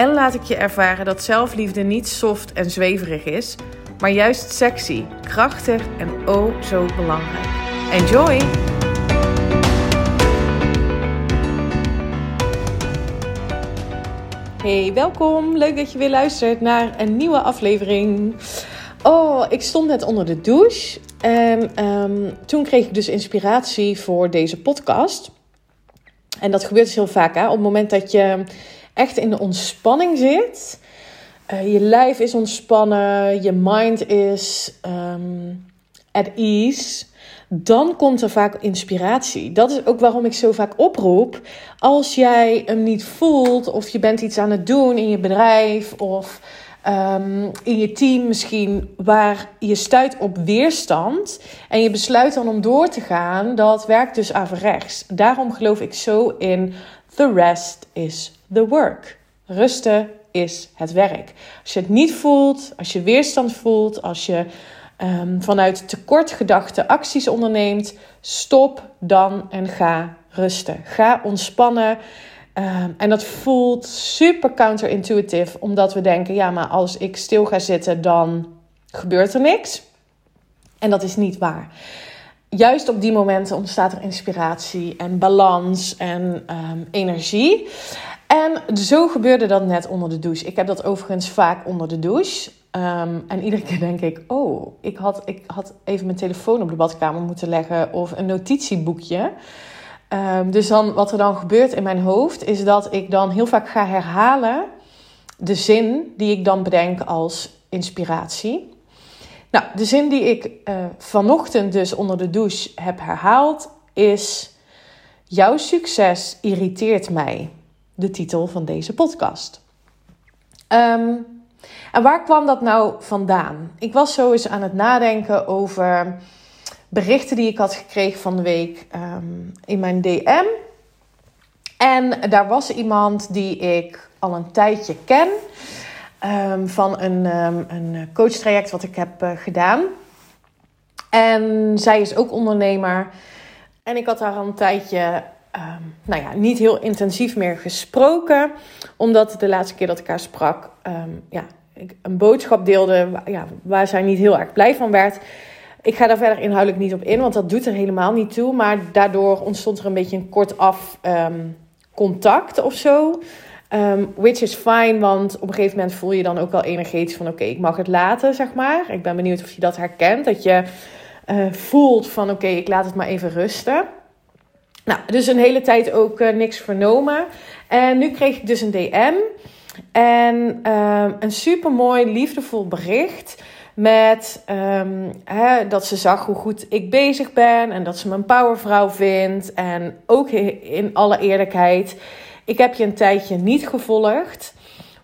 en laat ik je ervaren dat zelfliefde niet soft en zweverig is, maar juist sexy, krachtig en oh zo belangrijk. Enjoy! Hey, welkom. Leuk dat je weer luistert naar een nieuwe aflevering. Oh, ik stond net onder de douche en ehm, toen kreeg ik dus inspiratie voor deze podcast. En dat gebeurt dus heel vaak hè? op het moment dat je echt in de ontspanning zit. Uh, je lijf is ontspannen, je mind is um, at ease. Dan komt er vaak inspiratie. Dat is ook waarom ik zo vaak oproep. Als jij hem niet voelt, of je bent iets aan het doen in je bedrijf, of um, in je team misschien, waar je stuit op weerstand en je besluit dan om door te gaan, dat werkt dus averechts. Daarom geloof ik zo in the rest is the work. Rusten is het werk. Als je het niet voelt, als je weerstand voelt, als je um, vanuit tekortgedachte acties onderneemt, stop dan en ga rusten. Ga ontspannen. Um, en dat voelt super counterintuitive, omdat we denken: ja, maar als ik stil ga zitten, dan gebeurt er niks. En dat is niet waar. Juist op die momenten ontstaat er inspiratie en balans en um, energie. En zo gebeurde dat net onder de douche. Ik heb dat overigens vaak onder de douche. Um, en iedere keer denk ik, oh, ik had, ik had even mijn telefoon op de badkamer moeten leggen of een notitieboekje. Um, dus dan, wat er dan gebeurt in mijn hoofd, is dat ik dan heel vaak ga herhalen de zin die ik dan bedenk als inspiratie. Nou, de zin die ik uh, vanochtend dus onder de douche heb herhaald is: Jouw succes irriteert mij de titel van deze podcast. Um, en waar kwam dat nou vandaan? Ik was zo eens aan het nadenken over berichten die ik had gekregen van de week um, in mijn DM. En daar was iemand die ik al een tijdje ken. Um, van een, een coachtraject wat ik heb uh, gedaan. En zij is ook ondernemer. En ik had haar al een tijdje um, nou ja, niet heel intensief meer gesproken. Omdat de laatste keer dat ik haar sprak, um, ja, ik een boodschap deelde ja, waar zij niet heel erg blij van werd. Ik ga daar verder inhoudelijk niet op in, want dat doet er helemaal niet toe. Maar daardoor ontstond er een beetje een kortaf um, contact of zo. Which is fine, want op een gegeven moment voel je dan ook wel energetisch van... oké, ik mag het laten, zeg maar. Ik ben benieuwd of je dat herkent. Dat je uh, voelt van oké, ik laat het maar even rusten. Nou, dus een hele tijd ook uh, niks vernomen. En nu kreeg ik dus een DM. En uh, een super mooi, liefdevol bericht. Met um, hè, dat ze zag hoe goed ik bezig ben. En dat ze me een powervrouw vindt. En ook in alle eerlijkheid. Ik heb je een tijdje niet gevolgd.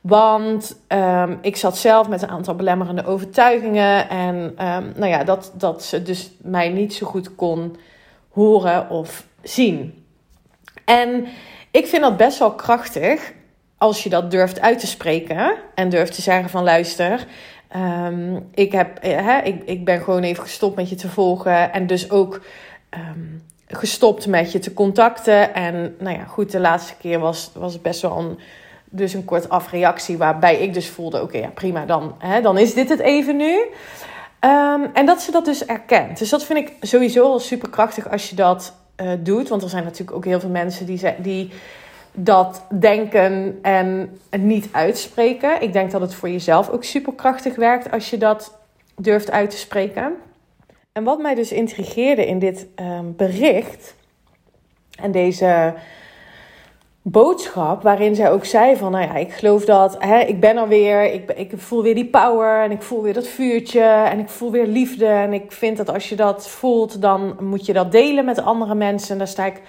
Want um, ik zat zelf met een aantal belemmerende overtuigingen. En nou ja, dat, dat ze dus mij niet zo goed kon horen of zien. En ik vind dat best wel krachtig als je dat durft uit te spreken en durft te zeggen van luister, um, ik, heb, hè, ik, ik ben gewoon even gestopt met je te volgen en dus ook um, gestopt met je te contacten. En nou ja, goed, de laatste keer was, was het best wel een, dus een kort afreactie waarbij ik dus voelde, oké, ja prima, dan, hè, dan is dit het even nu. Um, en dat ze dat dus erkent. Dus dat vind ik sowieso al super krachtig als je dat uh, doet. Want er zijn natuurlijk ook heel veel mensen die, die dat denken en niet uitspreken. Ik denk dat het voor jezelf ook super krachtig werkt als je dat durft uit te spreken. En wat mij dus intrigeerde in dit um, bericht en deze boodschap, waarin zij ook zei van, nou ja, ik geloof dat, hè, ik ben er weer, ik, ik voel weer die power en ik voel weer dat vuurtje en ik voel weer liefde en ik vind dat als je dat voelt, dan moet je dat delen met andere mensen en daar sta ik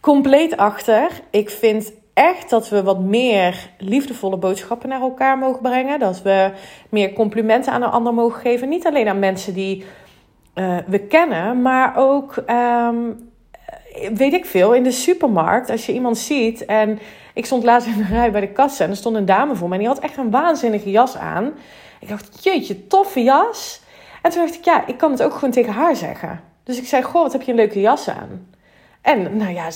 compleet achter. Ik vind echt dat we wat meer liefdevolle boodschappen naar elkaar mogen brengen. Dat we meer complimenten aan een ander mogen geven. Niet alleen aan mensen die uh, we kennen, maar ook, um, weet ik veel, in de supermarkt. Als je iemand ziet en ik stond laatst in de rij bij de kassa en er stond een dame voor me en die had echt een waanzinnige jas aan. Ik dacht, jeetje, toffe jas. En toen dacht ik, ja, ik kan het ook gewoon tegen haar zeggen. Dus ik zei, goh, wat heb je een leuke jas aan. En nou ja,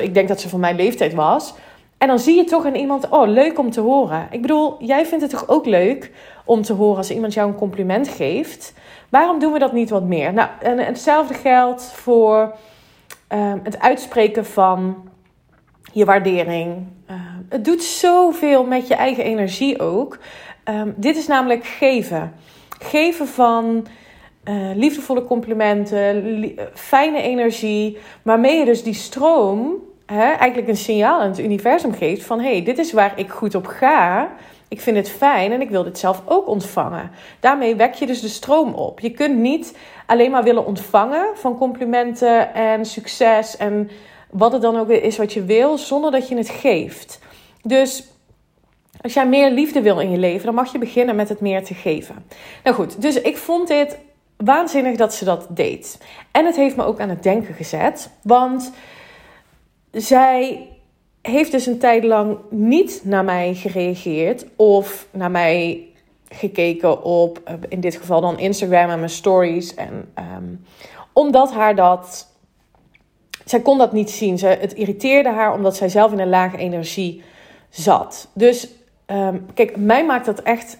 ik denk dat ze van mijn leeftijd was. En dan zie je toch in iemand, oh, leuk om te horen. Ik bedoel, jij vindt het toch ook leuk om te horen als iemand jou een compliment geeft? Waarom doen we dat niet wat meer? Nou, en hetzelfde geldt voor ehm, het uitspreken van je waardering. Ehm, het doet zoveel met je eigen energie ook. Ehm, dit is namelijk geven. Geven van uh, liefdevolle complimenten, fijne energie, waarmee je dus die stroom hè, eigenlijk een signaal aan het universum geeft van hé, hey, dit is waar ik goed op ga. Ik vind het fijn en ik wil dit zelf ook ontvangen. Daarmee wek je dus de stroom op. Je kunt niet alleen maar willen ontvangen van complimenten en succes en wat het dan ook is wat je wil, zonder dat je het geeft. Dus als jij meer liefde wil in je leven, dan mag je beginnen met het meer te geven. Nou goed, dus ik vond dit waanzinnig dat ze dat deed. En het heeft me ook aan het denken gezet, want zij heeft dus een tijd lang niet naar mij gereageerd of naar mij gekeken op, eh, in dit geval dan Instagram en mijn stories. En um, omdat haar dat, zij kon dat niet zien. Ze, het irriteerde haar omdat zij zelf in een lage energie zat. Dus um, kijk, mij maakt dat echt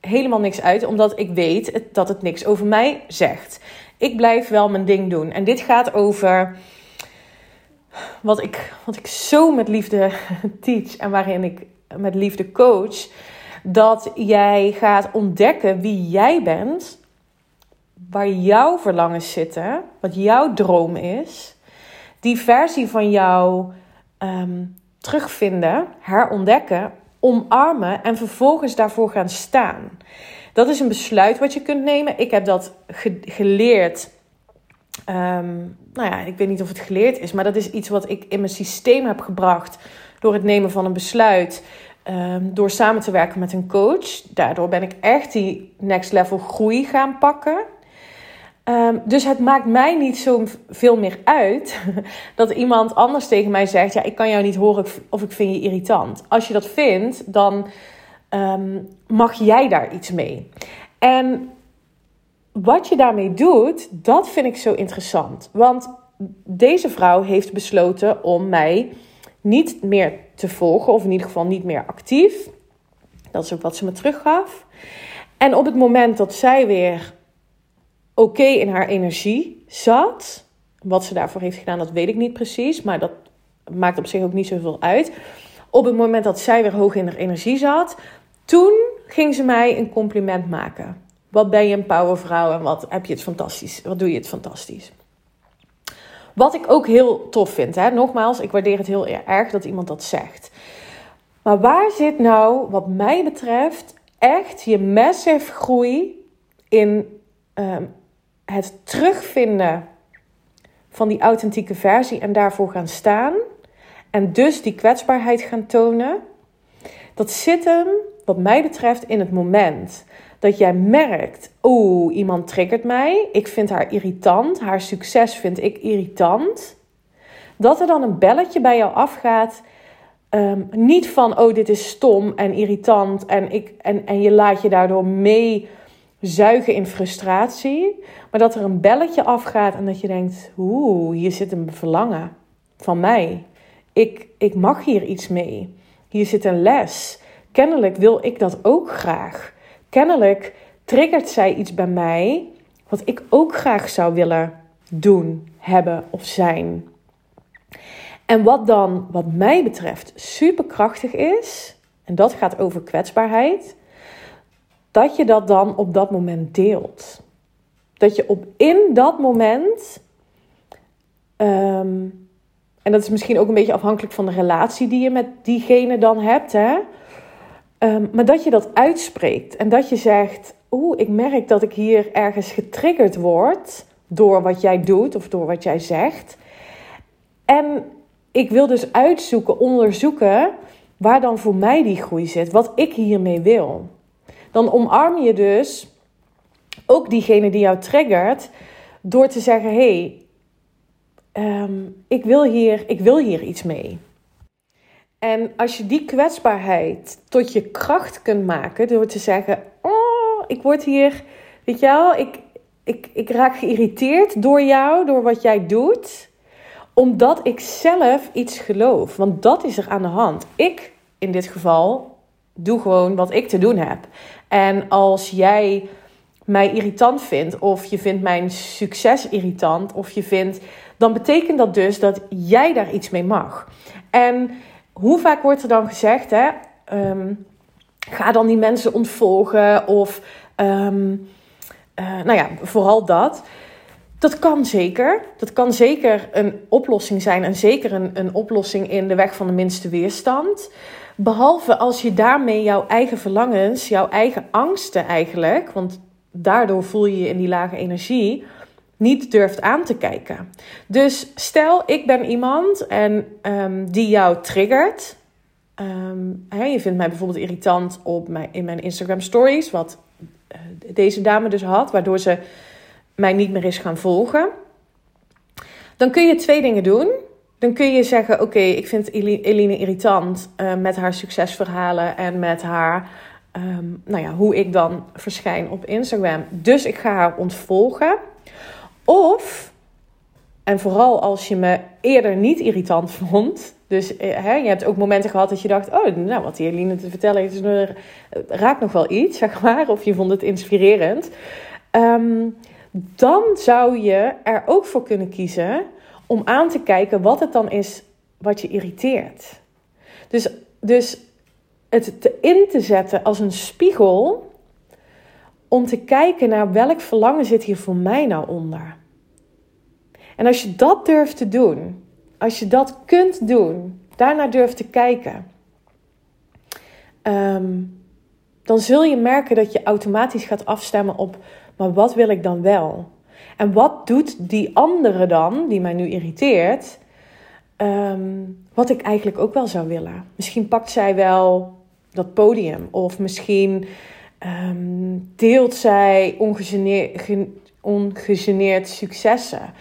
helemaal niks uit, omdat ik weet dat het niks over mij zegt. Ik blijf wel mijn ding doen. En dit gaat over wat ik, wat ik zo met liefde teach en waarin ik met liefde coach. Dat jij gaat ontdekken wie jij bent, waar jouw verlangens zitten, wat jouw droom is. Die versie van jou um, terugvinden, herontdekken, omarmen en vervolgens daarvoor gaan staan. Dat is een besluit wat je kunt nemen. Ik heb dat geleerd Um, nou ja, ik weet niet of het geleerd is, maar dat is iets wat ik in mijn systeem heb gebracht door het nemen van een besluit. Um, door samen te werken met een coach. Daardoor ben ik echt die next level groei gaan pakken. Um, dus het maakt mij niet zo veel meer uit dat iemand anders tegen mij zegt: Ja, ik kan jou niet horen of ik vind je irritant. Als je dat vindt, dan mag jij daar iets mee. En wat je daarmee doet, dat vind ik zo interessant. Want deze vrouw heeft besloten om mij niet meer te volgen, of in ieder geval niet meer actief. Dat is ook wat ze me teruggaf. En op het moment dat zij weer oké in haar energie zat, wat ze daarvoor heeft gedaan, dat weet ik niet precies, maar dat maakt op zich ook niet zoveel uit. Op het moment dat zij weer hoog in haar energie zat, toen ging ze mij een compliment maken. Wat ben je een powervrouw en wat heb je het fantastisch? Wat doe je het fantastisch? Wat ik ook heel tof vind. Hè? Nogmaals, ik waardeer het heel erg dat iemand dat zegt. Maar waar zit nou, wat mij betreft, echt je massive groei in ehm, het terugvinden van die authentieke versie en daarvoor gaan staan? En dus die kwetsbaarheid gaan tonen. Dat zit hem, wat mij betreft, in het moment dat jij merkt, oeh, iemand triggert mij, ik vind haar irritant, haar succes vind ik irritant, dat er dan een belletje bij jou afgaat. Um, niet van, oh, dit is stom en irritant en, ik, en, en je laat je daardoor meezuigen in frustratie. Maar dat er een belletje afgaat en dat je denkt, oeh, hier zit een verlangen van mij. Ik, ik mag hier iets mee. Hier zit een les. Kennelijk wil ik dat ook graag kennelijk triggert zij iets bij mij wat ik ook graag zou willen doen, hebben of zijn. En wat dan, wat mij betreft, superkrachtig is, en dat gaat over kwetsbaarheid, dat je dat dan op dat moment deelt. Dat je op in dat moment, ehm, en dat is misschien ook een beetje afhankelijk van de relatie die je met diegene dan hebt, hè? Ehm, maar dat je dat uitspreekt en dat je zegt: Oeh, ik merk dat ik hier ergens getriggerd word door wat jij doet of door wat jij zegt. En ik wil dus uitzoeken, onderzoeken waar dan voor mij die groei zit, wat ik hiermee wil. Dan omarm je dus ook diegene die jou triggert door te zeggen: hé, hey, ehm, ik, wil hier, ik wil hier iets mee. En als je die kwetsbaarheid tot je kracht kunt maken door te zeggen: Oh, ik word hier, weet je wel, ik, ik, ik raak geïrriteerd door jou, door wat jij doet, omdat ik zelf iets geloof. Want dat is er aan de hand. Ik, in dit geval, doe gewoon wat ik te doen heb. En als jij mij irritant vindt, of je vindt mijn succes irritant, of je vindt, dan betekent dat dus dat jij daar iets mee mag. En hoe vaak wordt er dan gezegd, hè? Ehm, ga dan die mensen ontvolgen of, um, nou ja, vooral dat. Dat kan zeker. Dat kan zeker een oplossing zijn en zeker een, een oplossing in de weg van de minste weerstand. Behalve als je daarmee jouw eigen verlangens, jouw eigen angsten eigenlijk, want daardoor voel je je in die lage energie, niet durft aan te kijken. Dus stel, ik ben iemand en um, die jou triggert. Um, je vindt mij bijvoorbeeld irritant op mijn, in mijn Instagram stories, wat uh, deze dame dus had, waardoor ze mij niet meer is gaan volgen. Dan kun je twee dingen doen. Dan kun je zeggen: Oké, ik vind Eline irritant uh, met haar succesverhalen en met haar, um, nou ja, hoe ik dan verschijn op Instagram. Dus ik ga haar ontvolgen. Of, en vooral als je me eerder niet irritant vond. Dus eh, hè, je hebt ook momenten gehad dat je dacht: Oh, nou, wat die Eline te vertellen heeft, is, raakt nog wel iets, zeg maar. Of je vond het inspirerend. Um, dan zou je er ook voor kunnen kiezen om aan te kijken wat het dan is wat je irriteert. Dus, dus het te in te zetten als een spiegel om te kijken naar welk verlangen zit hier voor mij nou onder. En als je dat durft te doen, als je dat kunt doen, daarna durft te kijken, ehm, dan zul je merken dat je automatisch gaat afstemmen op, maar wat wil ik dan wel? En wat doet die andere dan, die mij nu irriteert, ehm, wat ik eigenlijk ook wel zou willen? Misschien pakt zij wel dat podium, of misschien Ehm, deelt zij ongegeneerd, ongegeneerd successen?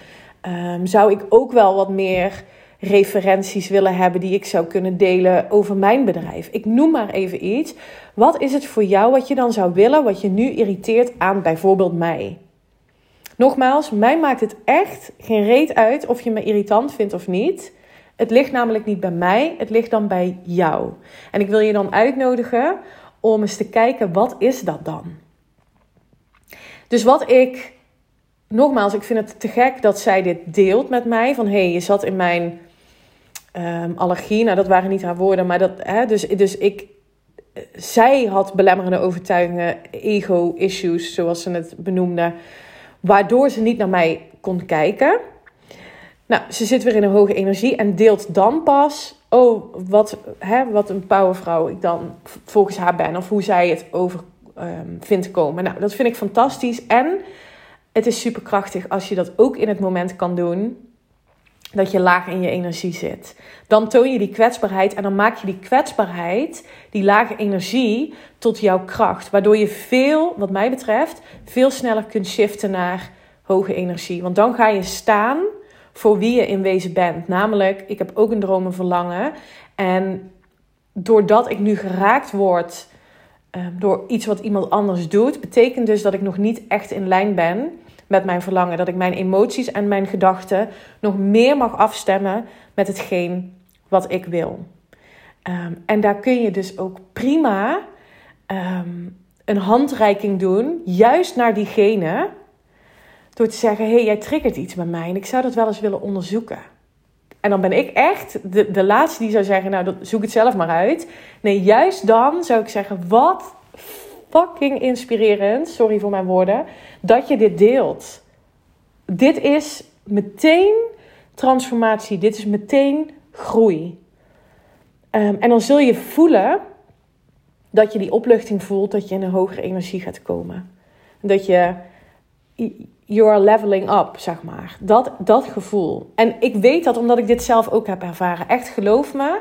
Um, zou ik ook wel wat meer referenties willen hebben die ik zou kunnen delen over mijn bedrijf? Ik noem maar even iets. Wat is het voor jou wat je dan zou willen, wat je nu irriteert aan bijvoorbeeld mij? Nogmaals, mij maakt het echt geen reet uit of je me irritant vindt of niet. Het ligt namelijk niet bij mij, het ligt dan bij jou. En ik wil je dan uitnodigen om eens te kijken, wat is dat dan? Dus wat ik, nogmaals, ik vind het te gek dat zij dit deelt met mij. Van hé, hey, je zat in mijn um, allergie. Nou, dat waren niet haar woorden, maar dat, hè, dus, dus ik, zij had belemmerende overtuigingen, ego-issues, zoals ze het benoemde, waardoor ze niet naar mij kon kijken. Nou, ze zit weer in een hoge energie en deelt dan pas oh, wat, hè, wat een powervrouw ik dan volgens haar ben. Of hoe zij het over um, vindt komen. Nou, dat vind ik fantastisch. En het is superkrachtig als je dat ook in het moment kan doen. Dat je laag in je energie zit. Dan toon je die kwetsbaarheid en dan maak je die kwetsbaarheid, die lage energie, tot jouw kracht. Waardoor je veel, wat mij betreft, veel sneller kunt shiften naar hoge energie. Want dan ga je staan voor wie je in wezen bent. Namelijk, ik heb ook een droom en verlangen. En doordat ik nu geraakt word ehm, door iets wat iemand anders doet, betekent dus dat ik nog niet echt in lijn ben met mijn verlangen. Dat ik mijn emoties en mijn gedachten nog meer mag afstemmen met hetgeen wat ik wil. Ehm, en daar kun je dus ook prima ehm, een handreiking doen, juist naar diegene door te zeggen: hé, hey, jij triggert iets bij mij en ik zou dat wel eens willen onderzoeken. En dan ben ik echt de, de laatste die zou zeggen: Nou, zoek het zelf maar uit. Nee, juist dan zou ik zeggen: Wat fucking inspirerend, sorry voor mijn woorden, dat je dit deelt. Dit is meteen transformatie, dit is meteen groei. Um, en dan zul je voelen dat je die opluchting voelt, dat je in een hogere energie gaat komen. Dat je you are leveling up, zeg maar. Dat, dat gevoel. En ik weet dat omdat ik dit zelf ook heb ervaren. Echt geloof me,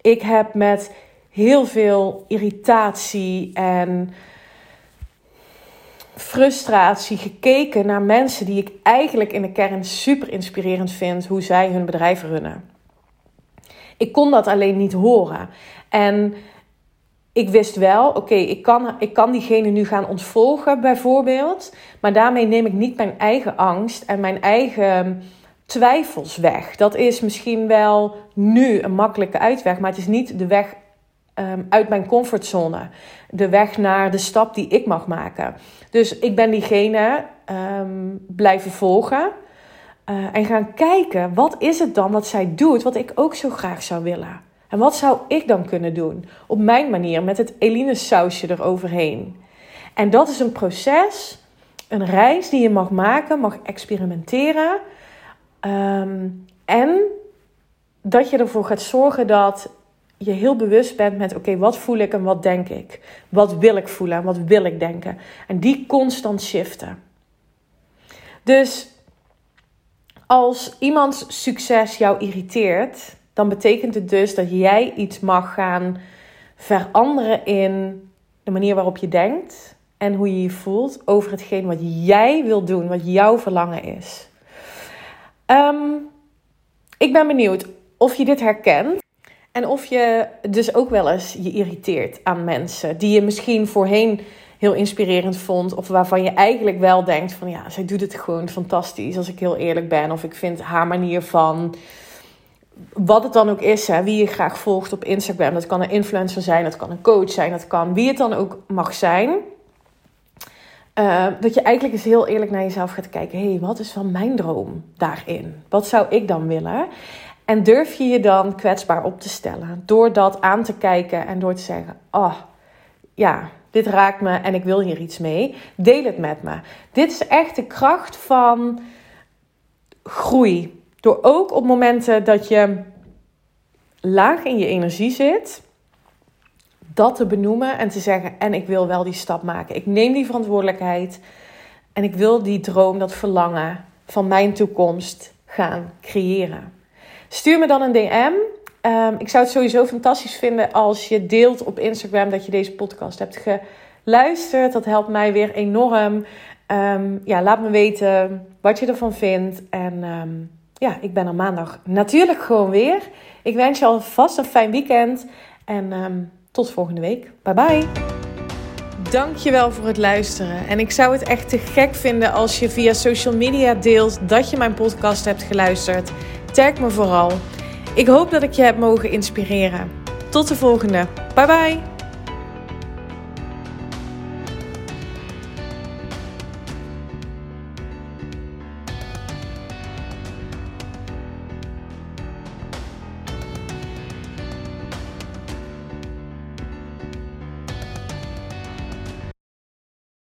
ik heb met heel veel irritatie en frustratie gekeken naar mensen die ik eigenlijk in de kern super inspirerend vind hoe zij hun bedrijf runnen. Ik kon dat alleen niet horen. En ik wist wel, oké, ik, kan, ik kan diegene nu gaan ontvolgen bijvoorbeeld. Maar daarmee neem ik niet mijn eigen angst en mijn eigen twijfels weg. Dat is misschien wel nu een makkelijke uitweg, maar het is niet de weg Ehm, uit mijn comfortzone. De weg naar de stap die ik mag maken. Dus ik ben diegene um, blijven volgen. Uh, en gaan kijken, wat is het dan wat zij doet, wat ik ook zo graag zou willen. En wat zou ik dan kunnen doen? Op mijn manier, met het Eline sausje eroverheen. En dat is een proces, een reis die je mag maken, mag experimenteren. Um, en dat je ervoor gaat zorgen dat je heel bewust bent met: oké, wat voel ik en wat denk ik? Wat wil ik voelen en wat wil ik denken? En die constant shiften. Dus als iemands succes jou irriteert, dan betekent het dus dat jij iets mag gaan veranderen in de manier waarop je denkt en hoe je je voelt over hetgeen wat jij wil doen, wat jouw verlangen is. Um, ik ben benieuwd of je dit herkent. En of je dus ook wel eens je irriteert aan mensen die je misschien voorheen heel inspirerend vond. Of waarvan je eigenlijk wel denkt van ja, zij doet het gewoon fantastisch als ik heel eerlijk ben. Of ik vind haar manier van wat het dan ook is, hè, wie je graag volgt op Instagram. Dat kan een influencer zijn, dat kan een coach zijn, dat kan wie het dan ook mag zijn. Uh, dat je eigenlijk eens heel eerlijk naar jezelf gaat kijken. Hé, hey, wat is van mijn droom daarin? Wat zou ik dan willen? En durf je je dan kwetsbaar op te stellen door dat aan te kijken en door te zeggen: Oh, ja, dit raakt me en ik wil hier iets mee. Deel het met me. Dit is echt de kracht van groei. Door ook op momenten dat je laag in je energie zit, dat te benoemen en te zeggen: En ik wil wel die stap maken. Ik neem die verantwoordelijkheid en ik wil die droom, dat verlangen van mijn toekomst gaan creëren. Stuur me dan een DM. Ehm, ik zou het sowieso fantastisch vinden als je deelt op Instagram dat je deze podcast hebt geluisterd. Dat helpt mij weer enorm. Um, ja, laat me weten wat je ervan vindt. En um, ja, ik ben er maandag natuurlijk gewoon weer. Ik wens je alvast een fijn weekend. En tot volgende week. Bye bye. Dankjewel voor het luisteren. En ik zou het echt te gek vinden als je via social media deelt dat je mijn podcast hebt geluisterd. Tag me vooral. Ik hoop dat ik je heb mogen inspireren. Tot de volgende. Bye bye.